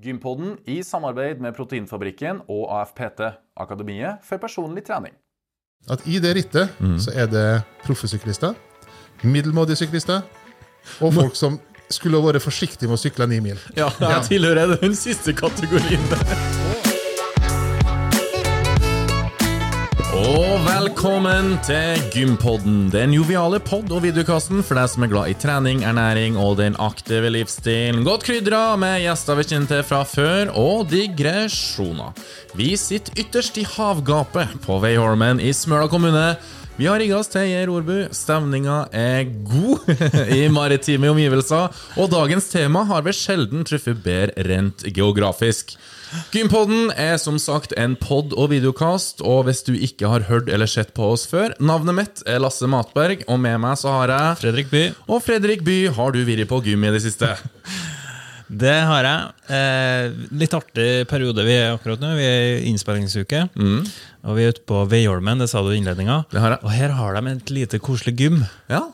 Gympodden i samarbeid med Proteinfabrikken og AFPT, Akademiet for personlig trening. At i det rittet så er det proffe syklister, middelmådige syklister og folk som skulle ha vært forsiktige med å sykle ni mil. Ja, jeg tilhører den siste kategorien der. Velkommen til Gympodden, den joviale pod- og videokasten for deg som er glad i trening, ernæring og den aktive livsstilen. Godt krydra med gjester vi kjenner til fra før, og digresjoner. Vi sitter ytterst i havgapet på Veiholmen i Smøla kommune. Vi har rigga oss til Geir Orbu. Stemninga er god i maritime omgivelser. Og dagens tema har vel sjelden truffet bedre rent geografisk. Gympodden er som sagt en pod- og videokast, og hvis du ikke har hørt eller sett på oss før Navnet mitt er Lasse Matberg, og med meg så har jeg Fredrik By. Og Fredrik By, har du vært på gym i det siste? Det har jeg. Eh, litt artig periode vi er akkurat nå. Vi er i innspillingsuke. Og vi er ute på Veiholmen, det sa du i innledninga. Og her har de et lite koselig gym Ja,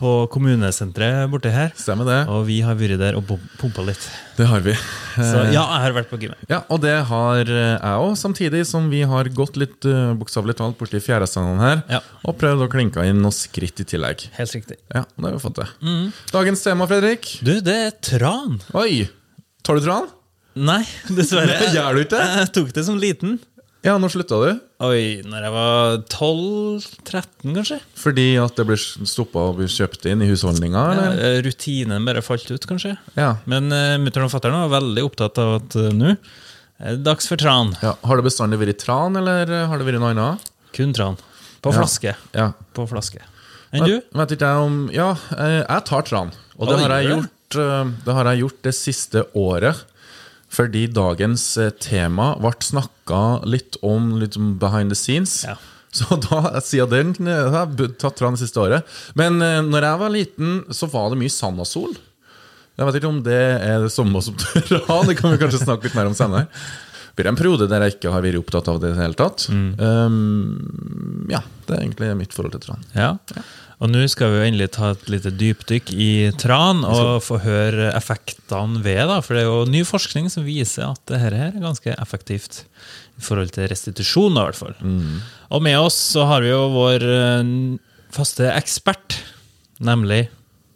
på kommunesenteret borte her. stemmer det. Og vi har vært der og pum- pumpa litt. Det har vi. Så ja, jeg har vært på gymmet. Ja, og det har eh, jeg òg, samtidig som vi har gått litt uh, bokstavelig talt borti fjærestandene her Ja. og prøvd å klinke inn noen skritt i tillegg. Helt riktig. Ja, det har vi fått til. Dagens tema, Fredrik. Du, det er tran. Oi! Tar du tran? Nei, dessverre. Gjør du ikke? Jeg tok det som liten. Ja, når slutta du? Oi, når jeg var 12-13, kanskje? Fordi at det ble stoppa og ble kjøpt inn i husholdninga? Ja, eh, rutinen bare falt ut, kanskje. Ja. Men uh, mutter'n og fatter'n var veldig opptatt av at uh, nå er det dags for tran. ja. Har det bestandig vært tran, eller har det vært noe annet? Kun tran. På flaske. Ja. På flaske. Enn du? Vet, ikke jeg om Ja, eh, jeg tar tran. Og det har jeg gjort eh, Det har jeg gjort det siste året. Fordi dagens eh, tema ble snakka litt om litt behind the scenes. Ja. Så da, siden den eh, har jeg tatt fra det siste året. Men eh, når jeg var liten, så var det mye sand og sol. Jeg vet ikke om det er det samme som tran. Det kan vi kanskje snakke litt mer om senere. Det blir en periode der jeg ikke har vært opptatt av det i det hele tatt. Mm. Um, ja, det er egentlig mitt forhold til tran. Ja. Og nå skal vi jo endelig ta et lite dypdykk i tran og få høre effektene ved. da, For det er jo ny forskning som viser at det her er ganske effektivt i forhold til restitusjon. i hvert fall. Og med oss så har vi jo vår eh, faste ekspert, nemlig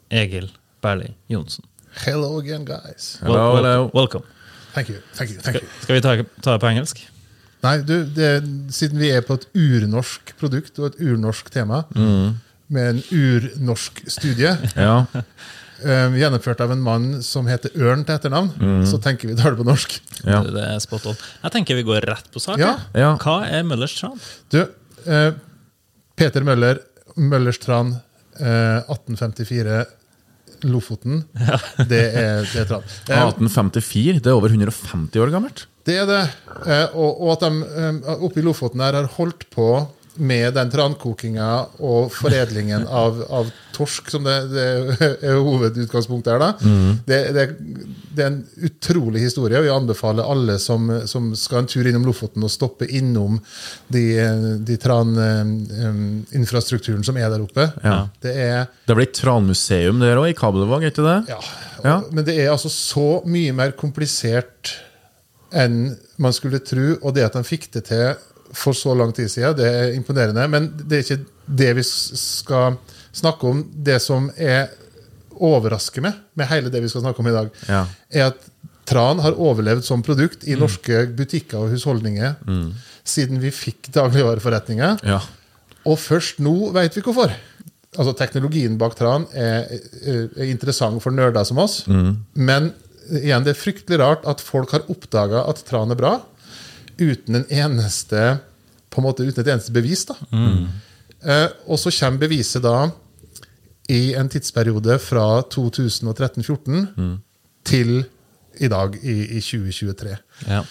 Egil Berli Johnsen. Hello again, guys. Hello, hello. Welcome. Thank you. thank you, thank you. Skal vi ta, ta det på engelsk? Nei, du, det, siden vi er på et urnorsk produkt og et urnorsk tema, med en urnorsk studie, Ja, um, gjennomført av en mann som heter Ørn til etternavn, så tenker vi tar det på norsk. ja. Det er spot on. Jeg tenker vi går rett på sak. Ja. Ja. Hva er Møllers tran? Du, uh, Peter Møller, Møllerstrand, uh, 1854, Lofoten. Det er, det er tran. Eh, 1854, det er over 150 år gammelt. Det er det. Eh, og, og at de eh, oppe i Lofoten her har holdt på med den trankokinga og foredlingen av, av torsk, som det, det er hovedutgangspunktet her. da. Det, det, det er en utrolig historie. og Vi anbefaler alle som, som skal en tur innom Lofoten, å stoppe innom de, de traninfrastrukturen som er der oppe. Ja. Det er Det blir tranmuseum der òg, i Kabelvåg, ikke det? ja, Ja. Men det er altså så mye mer komplisert enn man skulle tro. Og det at de fikk det til for så lang tid siden, det er imponerende. Men det er ikke det vi skal snakke om. Det som er overrasker meg med hele det vi skal snakke om i dag, Ja. er at tran har overlevd som produkt i norske butikker og husholdninger siden vi fikk dagligvareforretninger. Ja. Og først nå vet vi hvorfor. Altså Teknologien bak tran er, er er interessant for nerder som oss. Men igjen, det er fryktelig rart at folk har oppdaga at tran er bra, uten en eneste på en måte uten et eneste bevis. da. Eh, og så kommer beviset da i en tidsperiode fra 2013-14 til i dag, i, i 2023. Ja.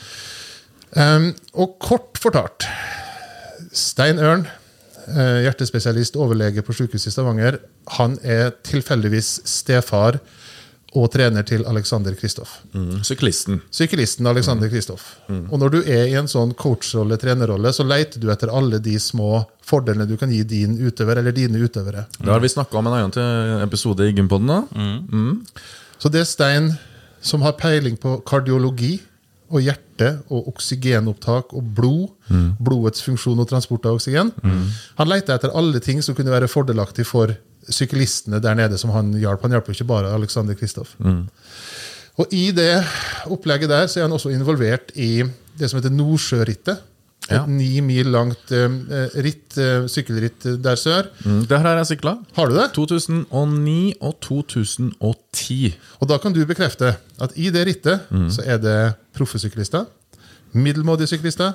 Eh, og kort fortalt Stein Ørn, eh, hjertespesialist, overlege på sykehuset i Stavanger, han er tilfeldigvis stefar og trener til Alexander Kristoff. Mm. Syklisten. Syklisten Alexander Kristoff. Og når du er i en sånn coachrolle, trenerrolle, så leter du etter alle de små fordelene du kan gi din utøver, eller dine utøvere. Det har vi snakka om en annen til episode i Gympodden. da. Så det Stein som har peiling på kardiologi og hjerte og oksygenopptak og blod. Blodets funksjon og transport av oksygen. Han leita etter alle ting som kunne være fordelaktig for syklistene der nede som han hjalp. Han hjalp jo ikke bare Alexander Kristoff. Og i det opplegget der så er han også involvert i det som heter Nordsjørittet. Et Ja. ni mil langt uh, ritt, uh, sykkelritt der sør. Mm, det her har jeg sykla. Har du det? 2009 og 2010. Og da kan du bekrefte at i det rittet så er det proffe syklister, middelmådige syklister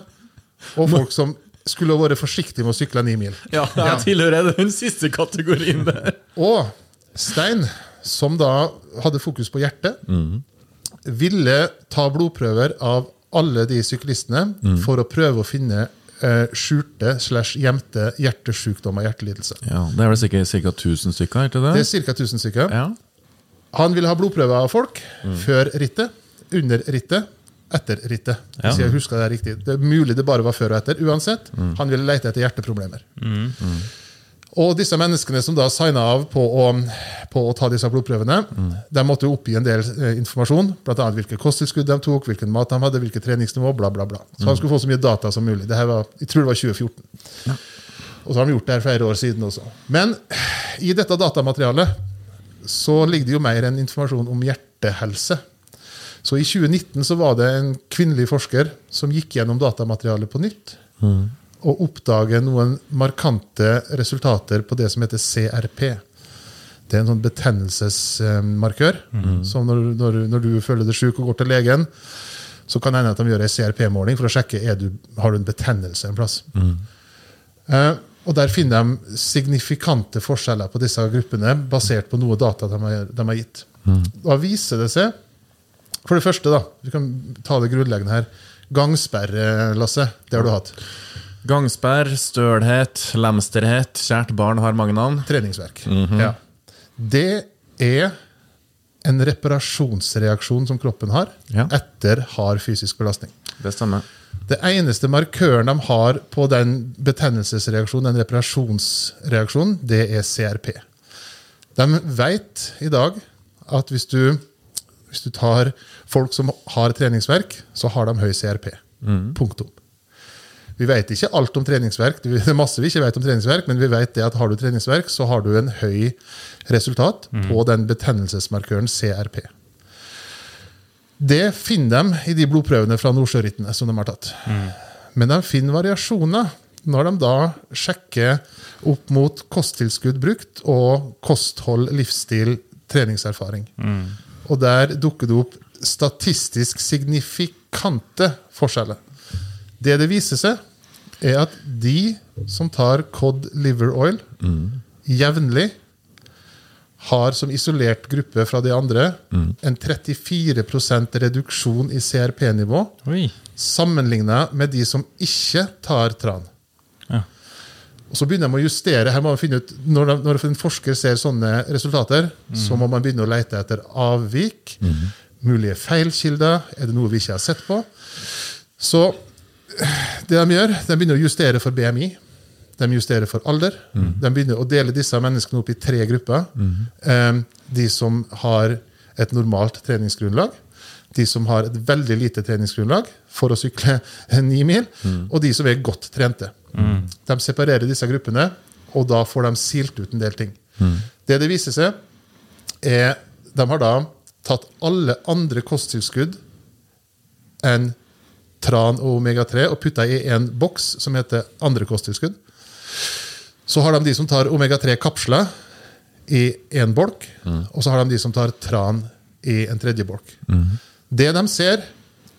og folk som skulle ha vært forsiktig med å sykle ni mil. Ja, jeg tilhører den siste kategorien der. Og Stein, som da hadde fokus på hjertet, ville ta blodprøver av alle de syklistene for å prøve å finne eh, skjulte slash gjemte hjertesykdommer og hjertelidelser. Ja, Det er vel ca. 1000 stykker? ikke det? Det er ca. 1000 stykker. Ja. Han ville ha blodprøver av folk før rittet, under rittet, etter rittet. Ja. Hvis jeg husker Det riktig. Det er mulig det bare var før og etter. Uansett, han ville lete etter hjerteproblemer. Og disse menneskene som da signa av på å, på å ta disse blodprøvene, de måtte oppgi en del eh, informasjon, bl.a. hvilke kosttilskudd de tok, hvilken mat de hadde, hvilket treningsnivå, bla, bla, bla. Så han skulle få så mye data som mulig. Det her var, jeg tror det var 2014. Og så har de gjort det her flere år siden også. Men i dette datamaterialet så ligger det jo mer enn informasjon om hjertehelse. Så i 2019 så var det en kvinnelig forsker som gikk gjennom datamaterialet på nytt. Og oppdager noen markante resultater på det som heter CRP. Det er en sånn betennelsesmarkør. som når, når, når du føler deg syk og går til legen, så kan det hende at de gjør en CRP-måling for å sjekke er du, har du en betennelse en plass. Eh, og Der finner de signifikante forskjeller på disse gruppene basert på noe data de har, de har gitt. Da viser det seg For det første, da, vi kan ta det grunnleggende her. Gangsperre, Lasse, det har du hatt. Gangsperr, stølhet, lemsterhet. Kjært barn har mange navn. Treningsverk. ja. Det er en reparasjonsreaksjon som kroppen har Ja. etter hard fysisk belastning. Det stemmer. Det eneste markøren de har på den betennelsesreaksjonen, den reparasjonsreaksjonen, det er CRP. De vet i dag at hvis du, hvis du tar folk som har treningsverk, så har de høy CRP. Punktum. Vi vet ikke alt om treningsverk, det er masse vi ikke vet om treningsverk, men vi vet det at har du treningsverk, så har du en høy resultat på den betennelsesmarkøren CRP. Det finner de i de blodprøvene fra Nordsjørittene som de har tatt. Men de finner variasjoner når de da sjekker opp mot kosttilskudd brukt og kosthold, livsstil, treningserfaring. Og der dukker det opp statistisk signifikante forskjeller. Det det viser seg, er at de som tar cod liver oil jevnlig, har som isolert gruppe fra de andre en 34% reduksjon i CRP-nivå sammenligna med de som ikke tar tran. Og så begynner de å justere. her må man finne ut, Når, de, når en forsker ser sånne resultater, så må man begynne å lete etter avvik, mulige feilkilder. Er det noe vi ikke har sett på? Så det de gjør, de begynner å justere for BMI. De justerer for alder. De begynner å dele disse menneskene opp i tre grupper. Eh, De som har et normalt treningsgrunnlag. De som har et veldig lite treningsgrunnlag for å sykle ni mil. Og de som er godt trente. De separerer disse gruppene, og da får de silt ut en del ting. Det det viser seg, er De har da tatt alle andre kosttilskudd enn tran og omega-3 og putta i en boks som heter andre kosttilskudd. Så har de de som tar omega-3-kapsler i én bolk, og så har de de som tar tran i en tredje bolk. Det de ser,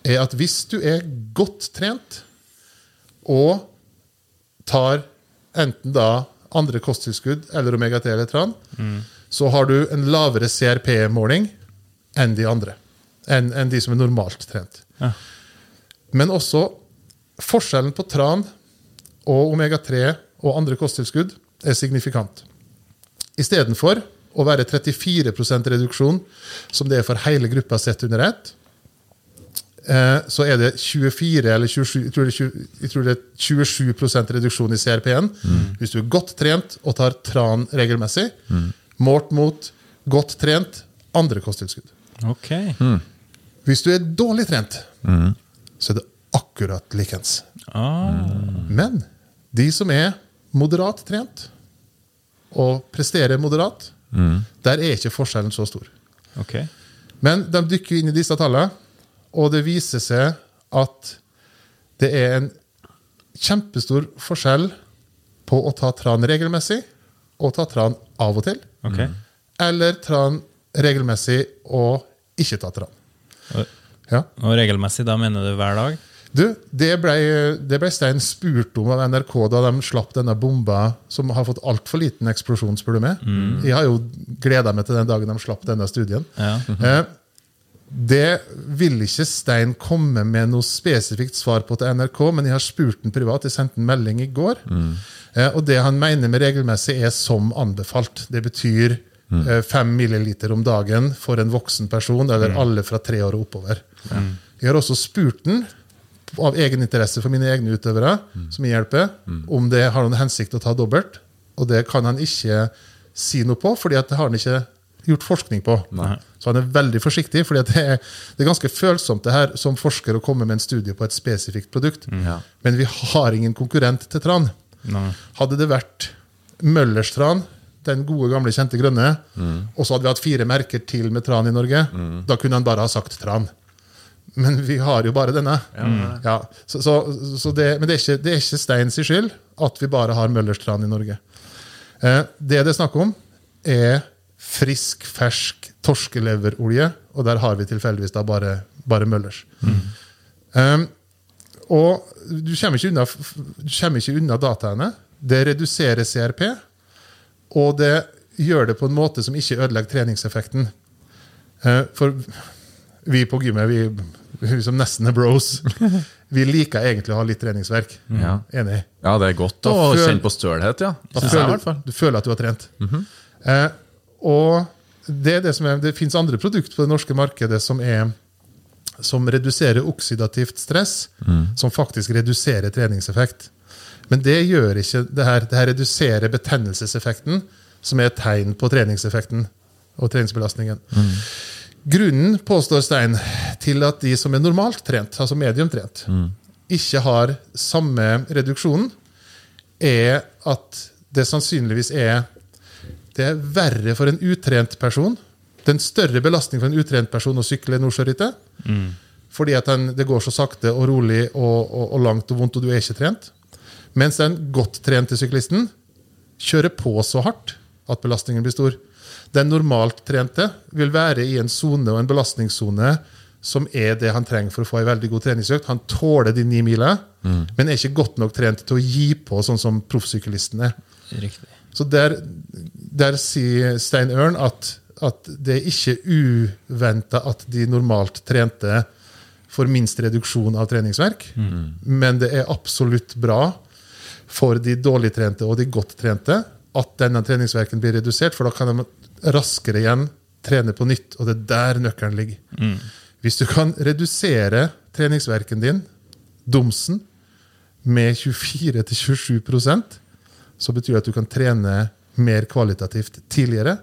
er at hvis du er godt trent og tar enten da andre kosttilskudd eller omega-3 eller tran, så har du en lavere CRP-måling enn de andre. Enn en de som er normalt trent. Ja. Men også forskjellen på tran og omega-3 og andre kosttilskudd er signifikant. Istedenfor å være 34% reduksjon, som det er for hele gruppa sett under ett, så er det 24 eller 27, jeg tror det er 20, jeg tror det er 27 reduksjon i CRP-en hvis du er godt trent og tar tran regelmessig, målt mot godt trent andre kosttilskudd. Ok. Hvis du er dårlig trent, så er det akkurat likens. Ah, Men de som er moderat trent og presterer moderat, der er ikke forskjellen så stor. Okay. Men de dykker inn i disse tallene, og det viser seg at det er en kjempestor forskjell på å ta tran regelmessig og ta tran av og til, Okay. eller tran regelmessig og ikke ta tran. Og, Ja. og regelmessig, da mener du hver dag? Du, det ble, det ble Stein spurt om av NRK da de slapp denne bomba, som har fått altfor liten eksplosjon, spør du meg. Jeg har jo gleda meg til den dagen de slapp denne studien. Ja. Det vil ikke Stein komme med noe spesifikt svar på til NRK, men jeg har spurt den privat. Jeg sendte en melding i går. Eh, og det han mener med regelmessig, er som anbefalt. Det betyr eh, fem milliliter om dagen for en voksen person, eller alle fra tre år og oppover. Jeg har også spurt den av egen interesse for mine egne utøvere, som jeg hjelper, om det har noen hensikt å ta dobbelt. Og det kan han ikke si noe på, fordi at det har han ikke gjort forskning på. Så han er veldig forsiktig, for det er, det er ganske følsomt det her som forsker å komme med en studie på et spesifikt produkt. Ja. Men vi har ingen konkurrent til tran. Nei. Hadde det vært Møllers tran, den gode, gamle, kjente grønne, og så hadde vi hatt fire merker til med tran i Norge, da kunne han bare ha sagt tran. Men vi har jo bare denne. Ja, så, så, så det, men det er, ikke, det er ikke Steins skyld at vi bare har Møllers tran i Norge. Eh, det det er snakk om, er frisk, fersk torskeleverolje, og der har vi tilfeldigvis da bare, bare Møllers. Um, og du kommer ikke unna, du kommer ikke unna dataene. Det reduserer CRP, og det gjør det på en måte som ikke ødelegger treningseffekten. Uh, For vi på gymmet, vi, vi som nesten er bros, vi liker egentlig å ha litt treningsverk. Ja. Enig? ja, det er godt å føl- kjenne på stølhet, ja. Føler, du føler at du har trent. eh, og det, det, som er, det finnes andre produkter på det norske markedet som, er, som reduserer oksidativt stress, som faktisk reduserer treningseffekt. Men det gjør ikke det her. Det her reduserer betennelseseffekten, som er et tegn på treningseffekten og treningsbelastningen. Grunnen, påstår Stein, til at de som er normalt trent, altså mediumtrent, ikke har samme reduksjonen, er at det sannsynligvis er det er verre for en utrent person. Det er en større belastning for en utrent person å sykle Nordsjørittet. Fordi at den, det går så sakte og rolig og, og, og langt og vondt, og du er ikke trent. Mens den godt trente syklisten kjører på så hardt at belastningen blir stor. Den normalt trente vil være i en sone og en belastningssone som er det han trenger for å få en veldig god treningsøkt. Han tåler de ni mila, men er ikke godt nok trent til å gi på, sånn som proffsyklisten er. Riktig. Så der, der sier Stein Ørn at, at det er ikke uventa at de normalt trente får minst reduksjon av treningsverk, men det er absolutt bra for de dårlig trente og de godt trente at denne treningsverken blir redusert, for da kan de raskere igjen trene på nytt, og det er der nøkkelen ligger. Hvis du kan redusere treningsverken din, domsen, med 24-27 så betyr det at du kan trene mer kvalitativt tidligere.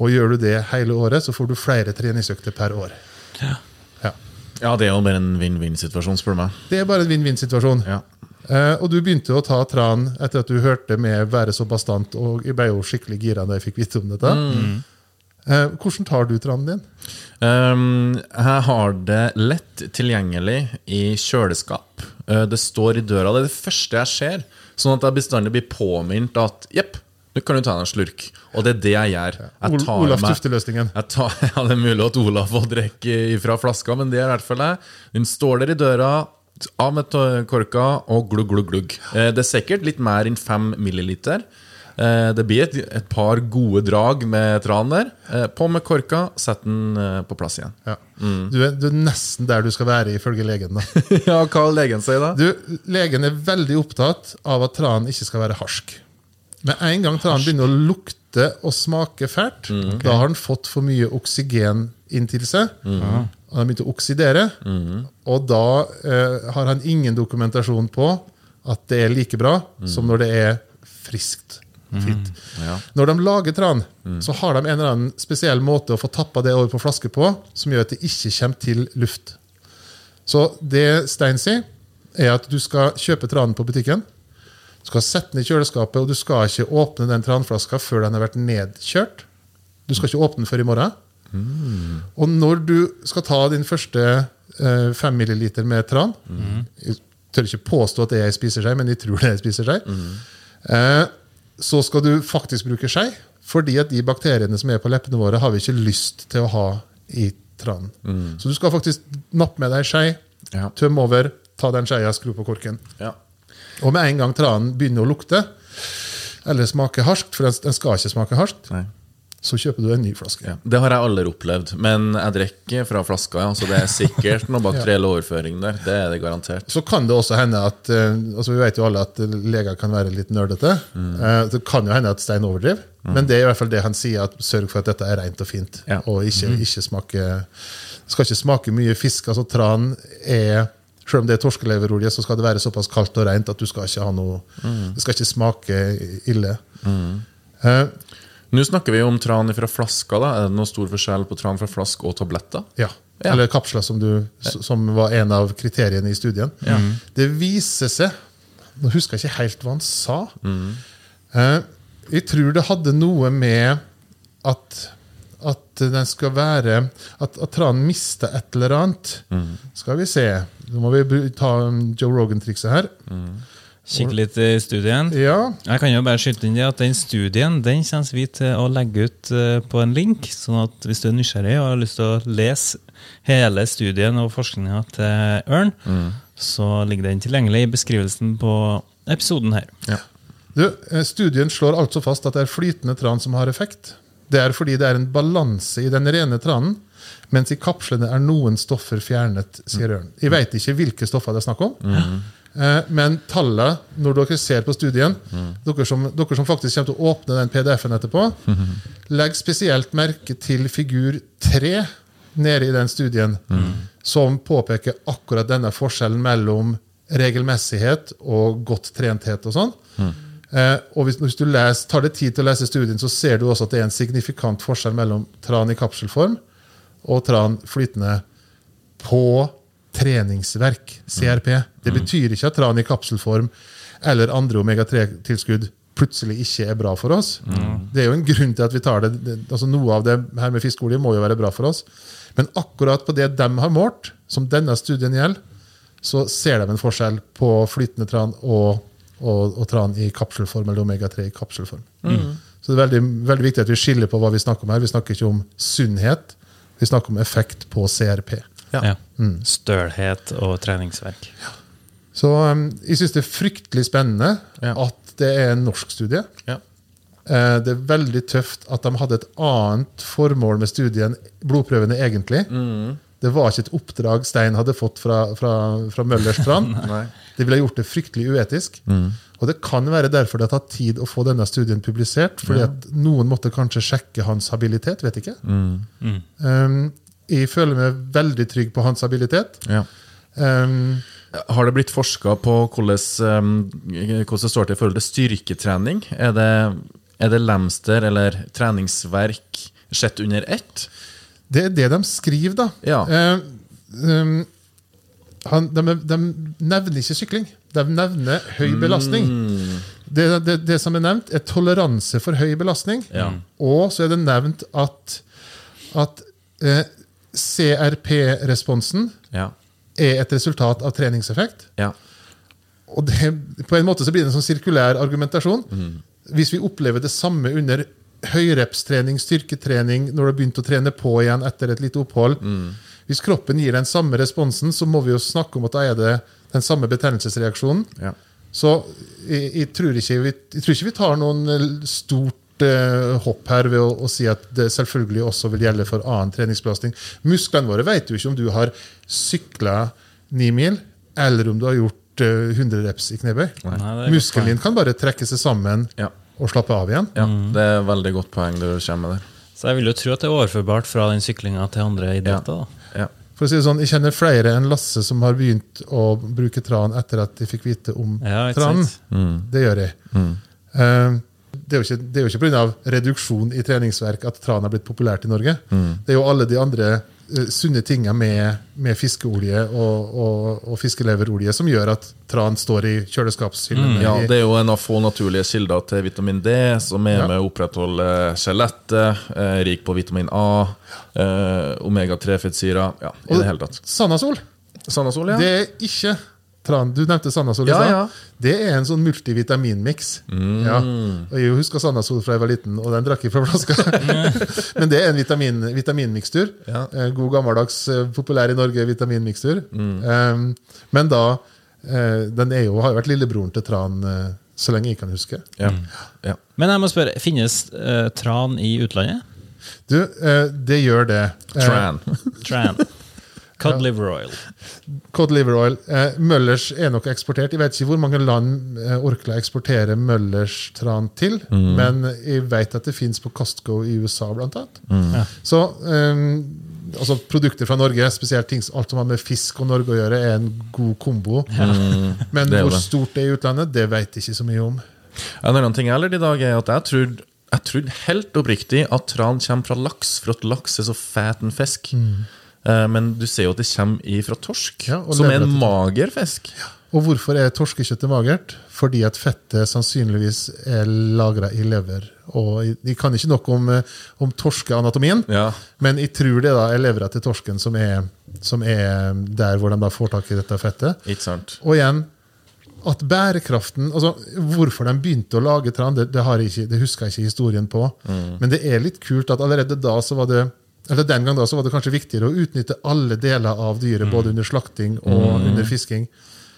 Og gjør du det hele året, så får du flere treningsøkter per år. Ja. Ja, det er jo bare en vinn-vinn-situasjon, spør du meg. Det er bare en vinn-vinn-situasjon. Ja. Uh, og du begynte å ta tran etter at du hørte med være så bastant, og jeg ble jo skikkelig gira da jeg fikk vite om dette. Eh, hvordan tar du tranen din? Um, jeg har det lett tilgjengelig i kjøleskap. Uh, det står i døra. Det er det første jeg ser. Sånn at jeg bestandig blir påminnet at jepp, nå kan du ta deg en slurk. Og det er det jeg gjør. Jeg tar Olaf Tufte-løsningen. Ja, Det er mulig at Olaf får drikke fra flaska, men det er i hvert fall jeg. Den står der i døra, av med korka og glugg, glugg, glugg. Eh, Det er sikkert litt mer enn fem milliliter. Eh, Det blir et, et par gode drag med tran der. Eh, På med korka, sett den eh, på plass igjen. Ja. Du, er, du er nesten der du skal være, ifølge legen. da. ja, hva legen si da? Du, legen er veldig opptatt av at tranen ikke skal være harsk. Med en gang tranen begynner å lukte og smake fælt, da har den fått for mye oksygen inntil seg. Og den har begynt å oksidere. Og da eh, har han ingen dokumentasjon på at det er like bra som når det er friskt Fint. Ja. Når de lager tran, så har de en eller annen spesiell måte å få tappa det over på flaske på, som gjør at det ikke kommer til luft. Så det Stein sier, er at du skal kjøpe tranen på butikken. Du skal sette den i kjøleskapet, og du skal ikke åpne den tranflaska før den har vært nedkjørt. Du skal ikke åpne den før i morgen. Og når du skal ta din første eh, fem milliliter med tran Jeg tør ikke påstå at det er ei spiseskje, men jeg tror det er ei spiseskje. Eh, så skal du faktisk bruke skje, fordi at de bakteriene som er på leppene våre, har vi ikke lyst til å ha i tranen. Så du skal faktisk nappe med deg skje, Ja. tømme over, ta den skeia, skru på korken. Ja. Og med en gang tranen begynner å lukte, eller smake harskt, for den, den skal ikke smake harskt, Nei. Så kjøper du en ny flaske. Ja. Det har jeg aldri opplevd, men jeg drikker fra flaska, ja, så det er sikkert noe bakteriell overføring der. Det er det garantert. Så kan det også hende at eh, altså Vi vet jo alle at leger kan være litt nerdete. Mm. Det kan jo hende at Stein overdriver, men det er i hvert fall det han sier. at Sørg for at dette er rent og fint. Ja. Og ikke, ikke smake skal ikke smake mye fisk. altså Tran er selv om det er torskeleverolje, så skal det være såpass kaldt og rent at du skal ikke ha noe Det skal ikke smake ille. Eh, Nå snakker vi om tran fra flaska. da. Er det noen stor forskjell på tran fra flask og tabletter? Ja. Ja. Eller kapsler, som, du, som var en av kriteriene i studien. Det viser seg Nå husker jeg ikke helt hva han sa. Eh, jeg tror det hadde noe med at at den skal være At, at tranen mister et eller annet. Skal vi se. Nå må vi ta um, Joe Rogan-trikset her. Kikke litt i studien. Ja. Jeg kan jo bare skyte inn det at Den studien den kommer vi til å legge ut eh, på en link. sånn at hvis du er nysgjerrig og har lyst til å lese hele studien og forskninga til Ørn, så ligger den tilgjengelig i beskrivelsen på episoden her. Du, eh, studien slår altså fast at det er flytende tran som har effekt. Det er fordi det er en balanse i den rene tranen, mens i kapslene er noen stoffer fjernet, sier Ørn. Jeg vet ikke hvilke stoffer det er snakk om, eh, men tallet, når dere ser på studien, dere, som, dere som faktisk kommer til å åpne den PDF-en etterpå, legg spesielt merke til figur 3 nede i den studien, som påpeker akkurat denne forskjellen mellom regelmessighet og godt trenthet og sånn. Eh, og hvis, hvis du les, tar deg tid til å lese studien, så ser du også at det er en signifikant forskjell mellom tran i kapselform og tran flytende på treningsverk, CRP. Det betyr ikke at tran i kapselform eller andre omega-3-tilskudd plutselig ikke er bra for oss. Det er jo en grunn til at vi tar det, det altså Noe av det her med fiskeolje må jo være bra for oss. Men akkurat på det de har målt, som denne studien gjelder, så ser de en forskjell på flytende tran og, og, og tran i kapselform, eller omega-3 i kapselform. Så det er veldig, veldig viktig at vi skiller på hva vi snakker om her. Vi snakker ikke om sunnhet, vi snakker om effekt på CRP. Ja. Stølhet og treningsverk. Så um, jeg syns det er fryktelig spennende Ja. at det er en norsk studie. Ja. Uh, Det er veldig tøft at de hadde et annet formål med studien blodprøvene egentlig. Det var ikke et oppdrag Stein hadde fått fra, fra, fra Møllers tran. Det ville gjort det fryktelig uetisk. Og det kan være derfor det har tatt tid å få denne studien publisert. fordi at noen måtte kanskje sjekke hans habilitet. vet ikke. Um, jeg føler meg veldig trygg på hans habilitet. Ja. Um, Har det blitt forska på hvordan, um, hvordan det står til i forhold til styrketrening? Er det, er det lemster eller treningsverk sett under ett? Det er det de skriver, da. Ja. Uh, um, han, de, de nevner ikke sykling. De nevner høy belastning. Det, det, det som er nevnt, er toleranse for høy belastning. Ja. Og så er det nevnt at, at eh, CRP-responsen Ja. er et resultat av treningseffekt. ja. Og det, på en måte så blir det en sånn sirkulær argumentasjon. Hvis vi opplever det samme under høyrepstrening, styrketrening, når du har begynt å trene på igjen etter et lite opphold Hvis kroppen gir den samme responsen, så må vi jo snakke om at da er det den samme betennelsesreaksjonen. ja. Så jeg, jeg, tror ikke vi, jeg tror ikke vi tar noen eh, stort eh, hopp her ved å, å si at det selvfølgelig også vil gjelde for annen treningsbelastning. Musklene våre vet jo ikke om du har sykla ni mil, eller om du har gjort eh, 100 reps i knebøy. Muskelen din kan bare trekke seg sammen Ja. og slappe av igjen. ja. Det er et veldig godt poeng du kommer med der. Så jeg vil jo tro at det er overførbart fra den syklinga til andre idretter. da. Ja. For å si det sånn, Jeg kjenner flere enn Lasse som har begynt å bruke tran etter at de fikk vite om Ja, tran. Mm. Det gjør jeg. Eh, det er jo ikke, det er jo ikke pga. reduksjon i treningsverk at tran har blitt populært i Norge. Mm. Det er jo alle de andre eh, sunne tinga med, med fiskeolje og, og, og fiskeleverolje som gjør at tran står i kjøleskapshyllene. Mm. Ja, Det er jo en av få naturlige kilder til vitamin D, som er Ja. med å opprettholde skjelettet, eh, rik på vitamin A, eh, omega-3-fettsyrer Ja, i det hele tatt. Sandasol Sandasol, ja. det er ikke tran. Du nevnte Sandasol i Ja, stad. ja. Det er en sånn multivitaminmiks. Mm. Ja. Og Jeg husker Sandasol fra jeg var liten, og den drakk jeg fra flaska. Men det er en vitamin, vitaminmikstur. Ja. Eh, God gammeldags, eh, populær i Norge vitaminmikstur. Mm. Um, men da eh, Den er jo, har jo vært lillebroren til tran så lenge jeg kan huske. ja. ja. Men jeg må spørre, finnes tran i utlandet? Du, eh, det gjør det. Tran. Tran. Cod liver oil. Cod liver oil. Eh, Møllers er nok eksportert. Jeg vet ikke hvor mange land eh, Orkla eksporterer Møllers tran til, men jeg vet at det fins på Costco i USA, blant annet. Ja. Så eh, altså produkter fra Norge, spesielt ting, alt som har med fisk og Norge å gjøre, er en god kombo. Men det er hvor stort det er i utlandet, det vet jeg ikke så mye om. En annen ting jeg i dag, er at jeg trodde jeg trodde helt oppriktig at tran kommer fra laks, for at laks er så fæten fisk. Eh, Men du ser jo at det kommer ifra torsk, Ja, som er en mager fisk. Og hvorfor er torskekjøttet magert? Fordi at fettet sannsynligvis er lagra i lever. Og jeg kan ikke noe om, eh, om torskeanatomien, Ja. men jeg tror det da er levra til torsken som er, som er der hvor de da får tak i dette fettet. Ikke sant? Og igjen, at bærekraften altså Hvorfor de begynte å lage tran, det, det, ikke, det husker jeg ikke historien på. Men det er litt kult at allerede da så var det eller den gang da så var det kanskje viktigere å utnytte alle deler av dyret, både under slakting og under fisking.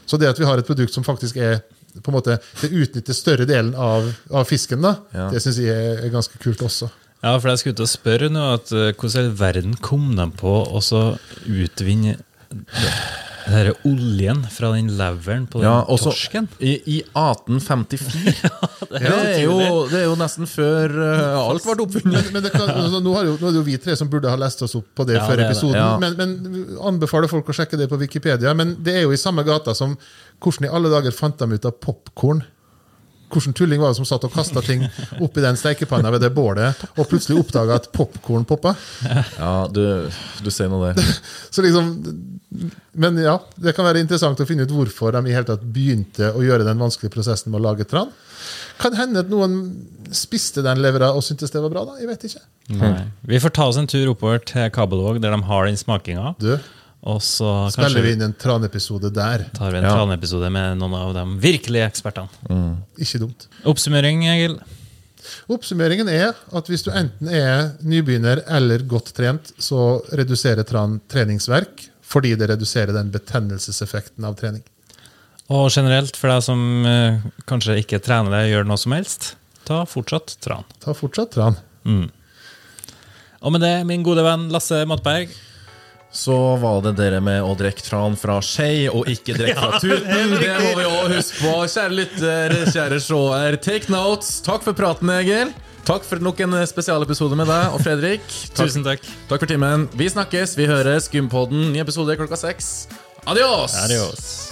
Så det at vi har et produkt som faktisk er på en måte, det utnytter større delen av, av fisken, da, Ja. det syns jeg er, ganske kult også. Ja, for jeg skulle til å spørre nå at eh, hvordan i verden kom de på å så utvinne det- den der oljen fra den leveren på den Ja, også torsken? i, i 1854. det, er jo, det er jo nesten før uh, alt ble oppfunnet. Men det kan, altså, nå, har jo, nå er det jo vi tre som burde ha lest oss opp på det Ja, før det er det. episoden. Ja. Men, men anbefaler folk å sjekke det på Wikipedia. Men det er jo i samme gata som hvordan i alle dager fant de ut av popkorn? Hvordan tulling var det som satt og kasta ting oppi den stekepanna ved det bålet, og plutselig oppdaga at popkorn poppa? Ja, du, du sier nå det. Så liksom, men ja, det kan være interessant å finne ut hvorfor de i hele tatt begynte å gjøre den vanskelige prosessen med å lage tran. Kan hende at noen spiste den levra og syntes det var bra. da, Jeg vet ikke. Nei. Vi får ta oss en tur oppover til Kabelvåg, der de har den smakinga. Du, Og så spiller vi inn en tranepisode der. tar vi en Ja. tranepisode med noen av de virkelige ekspertene. Ikke dumt. Oppsummering, Egil. Oppsummeringen er at hvis du enten er nybegynner eller godt trent, så reduserer tran treningsverk fordi det reduserer den betennelseseffekten av trening. Og generelt, for deg som uh, kanskje ikke trener deg, gjør noe som helst, ta fortsatt tran. Ta fortsatt tran. Og med det, min gode venn Lasse Mattberg. Så var det dere med å drikke tran fra skei og ikke drikke fra tuten. Det må vi også huske på. Kjære lytter, kjære seer, take notes. Takk for praten, Egil. Takk for nok en spesialepisode med deg og Fredrik. Takk, Tusen takk. takk for timen. Vi snakkes, vi høres. Gympodden, ny episode klokka seks. Adios! Adios.